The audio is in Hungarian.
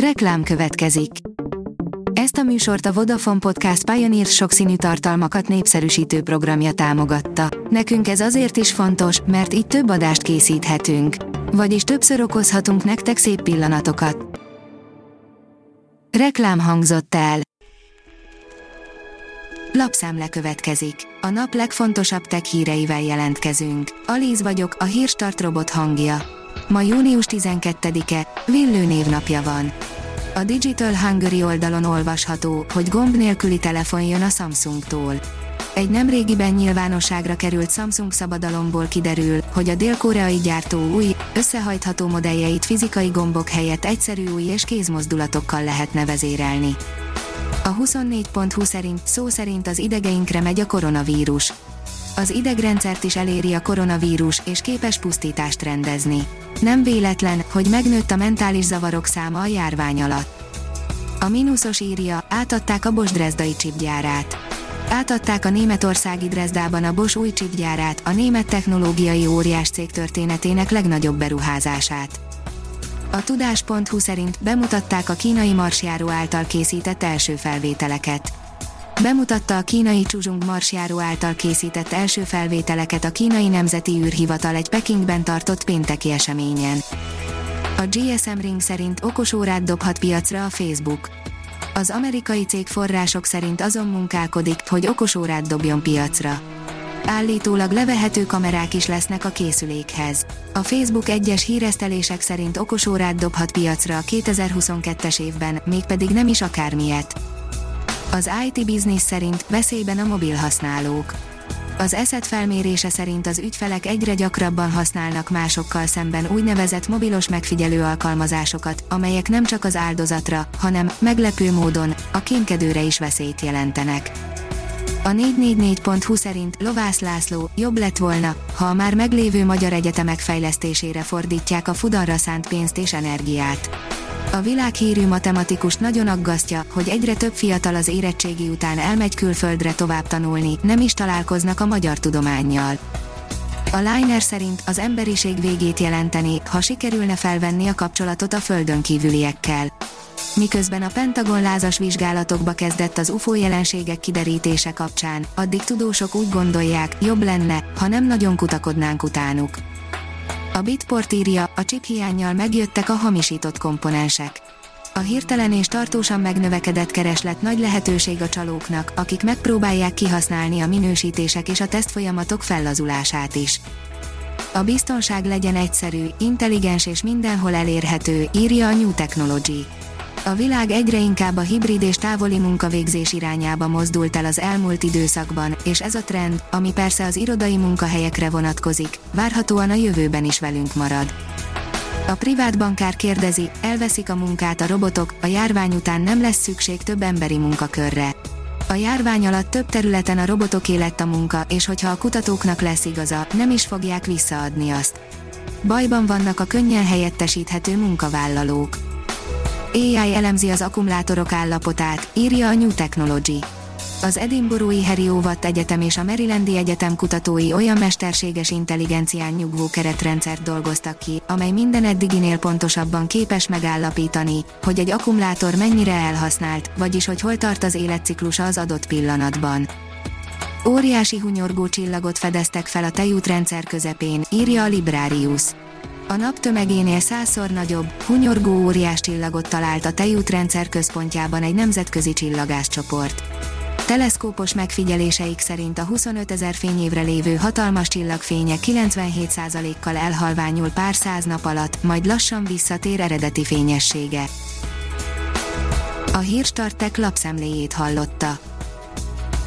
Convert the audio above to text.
Reklám következik. Ezt a műsort a Vodafone Podcast Pioneer sokszínű tartalmakat népszerűsítő programja támogatta. Nekünk ez azért is fontos, mert így több adást készíthetünk. Vagyis többször okozhatunk nektek szép pillanatokat. Reklám hangzott el. Lapszemle következik. A nap legfontosabb tech híreivel jelentkezünk. Alíz vagyok, a hírstart robot hangja. Ma június 12-e, Villő névnapja van. A Digital Hungary oldalon olvasható, hogy gomb nélküli telefon jön a Samsungtól. Egy nemrégiben nyilvánosságra került Samsung szabadalomból kiderül, hogy a dél-koreai gyártó új, összehajtható modelljeit fizikai gombok helyett egyszerű új és kézmozdulatokkal lehet nevezérelni. A 24.20 szerint szó szerint az idegeinkre megy a koronavírus. Az idegrendszert is eléri a koronavírus, és képes pusztítást rendezni. Nem véletlen, hogy megnőtt a mentális zavarok száma a járvány alatt. A mínuszos írja, átadták a Bosch Dresdai csipgyárát. Átadták a németországi Dresdában a Bosch új csipgyárát, a német technológiai óriás cég történetének legnagyobb beruházását. A tudás.hu szerint bemutatták a kínai marsjáró által készített első felvételeket. Bemutatta a kínai Csuzsung marsjáró által készített első felvételeket a kínai Nemzeti űrhivatal egy Pekingben tartott pénteki eseményen. A GSM Ring szerint okos órát dobhat piacra a Facebook. Az amerikai cég források szerint azon munkálkodik, hogy okos órát dobjon piacra. Állítólag levehető kamerák is lesznek a készülékhez. A Facebook egyes híresztelések szerint okos órát dobhat piacra a 2022-es évben, mégpedig nem is akármilyet. Az IT Business szerint veszélyben a mobil használók. Az ESET felmérése szerint az ügyfelek egyre gyakrabban használnak másokkal szemben úgynevezett mobilos megfigyelő alkalmazásokat, amelyek nem csak az áldozatra, hanem, meglepő módon, a kémkedőre is veszélyt jelentenek. A 444.hu szerint Lovász László jobb lett volna, ha a már meglévő magyar egyetemek fejlesztésére fordítják a fudanra szánt pénzt és energiát. A világhírű matematikus nagyon aggasztja, hogy egyre több fiatal az érettségi után elmegy külföldre tovább tanulni, nem is találkoznak a magyar tudományjal. A Liner szerint az emberiség végét jelenteni, ha sikerülne felvenni a kapcsolatot a földön kívüliekkel. Miközben a Pentagon lázas vizsgálatokba kezdett az UFO jelenségek kiderítése kapcsán, addig tudósok úgy gondolják, jobb lenne, ha nem nagyon kutakodnánk utánuk. A Bitport írja, a chip hiányjal megjöttek a hamisított komponensek. A hirtelen és tartósan megnövekedett kereslet nagy lehetőség a csalóknak, akik megpróbálják kihasználni a minősítések és a tesztfolyamatok fellazulását is. A biztonság legyen egyszerű, intelligens és mindenhol elérhető, írja a New Technology. A világ egyre inkább a hibrid és távoli munkavégzés irányába mozdult el az elmúlt időszakban, és ez a trend, ami persze az irodai munkahelyekre vonatkozik, várhatóan a jövőben is velünk marad. A privát bankár kérdezi, elveszik a munkát a robotok, a járvány után nem lesz szükség több emberi munkakörre. A járvány alatt több területen a robotok lett a munka, és hogyha a kutatóknak lesz igaza, nem is fogják visszaadni azt. Bajban vannak a könnyen helyettesíthető munkavállalók. AI elemzi az akkumulátorok állapotát, írja a New Technology. Az Edinburghi Harry Owatt Egyetem és a Marylandi Egyetem kutatói olyan mesterséges intelligencián nyugvó keretrendszert dolgoztak ki, amely minden eddiginél pontosabban képes megállapítani, hogy egy akkumulátor mennyire elhasznált, vagyis hogy hol tart az életciklusa az adott pillanatban. Óriási hunyorgó csillagot fedeztek fel a tejútrendszer közepén, írja a Librarius. A nap tömegénél százszor nagyobb, hunyorgó óriás csillagot talált a tejútrendszer központjában egy nemzetközi csillagászcsoport. Teleszkópos megfigyeléseik szerint a 25 ezer fényévre lévő hatalmas csillagfénye 97%-kal elhalványul pár száz nap alatt, majd lassan visszatér eredeti fényessége. A hírstartek lapszemléjét hallotta.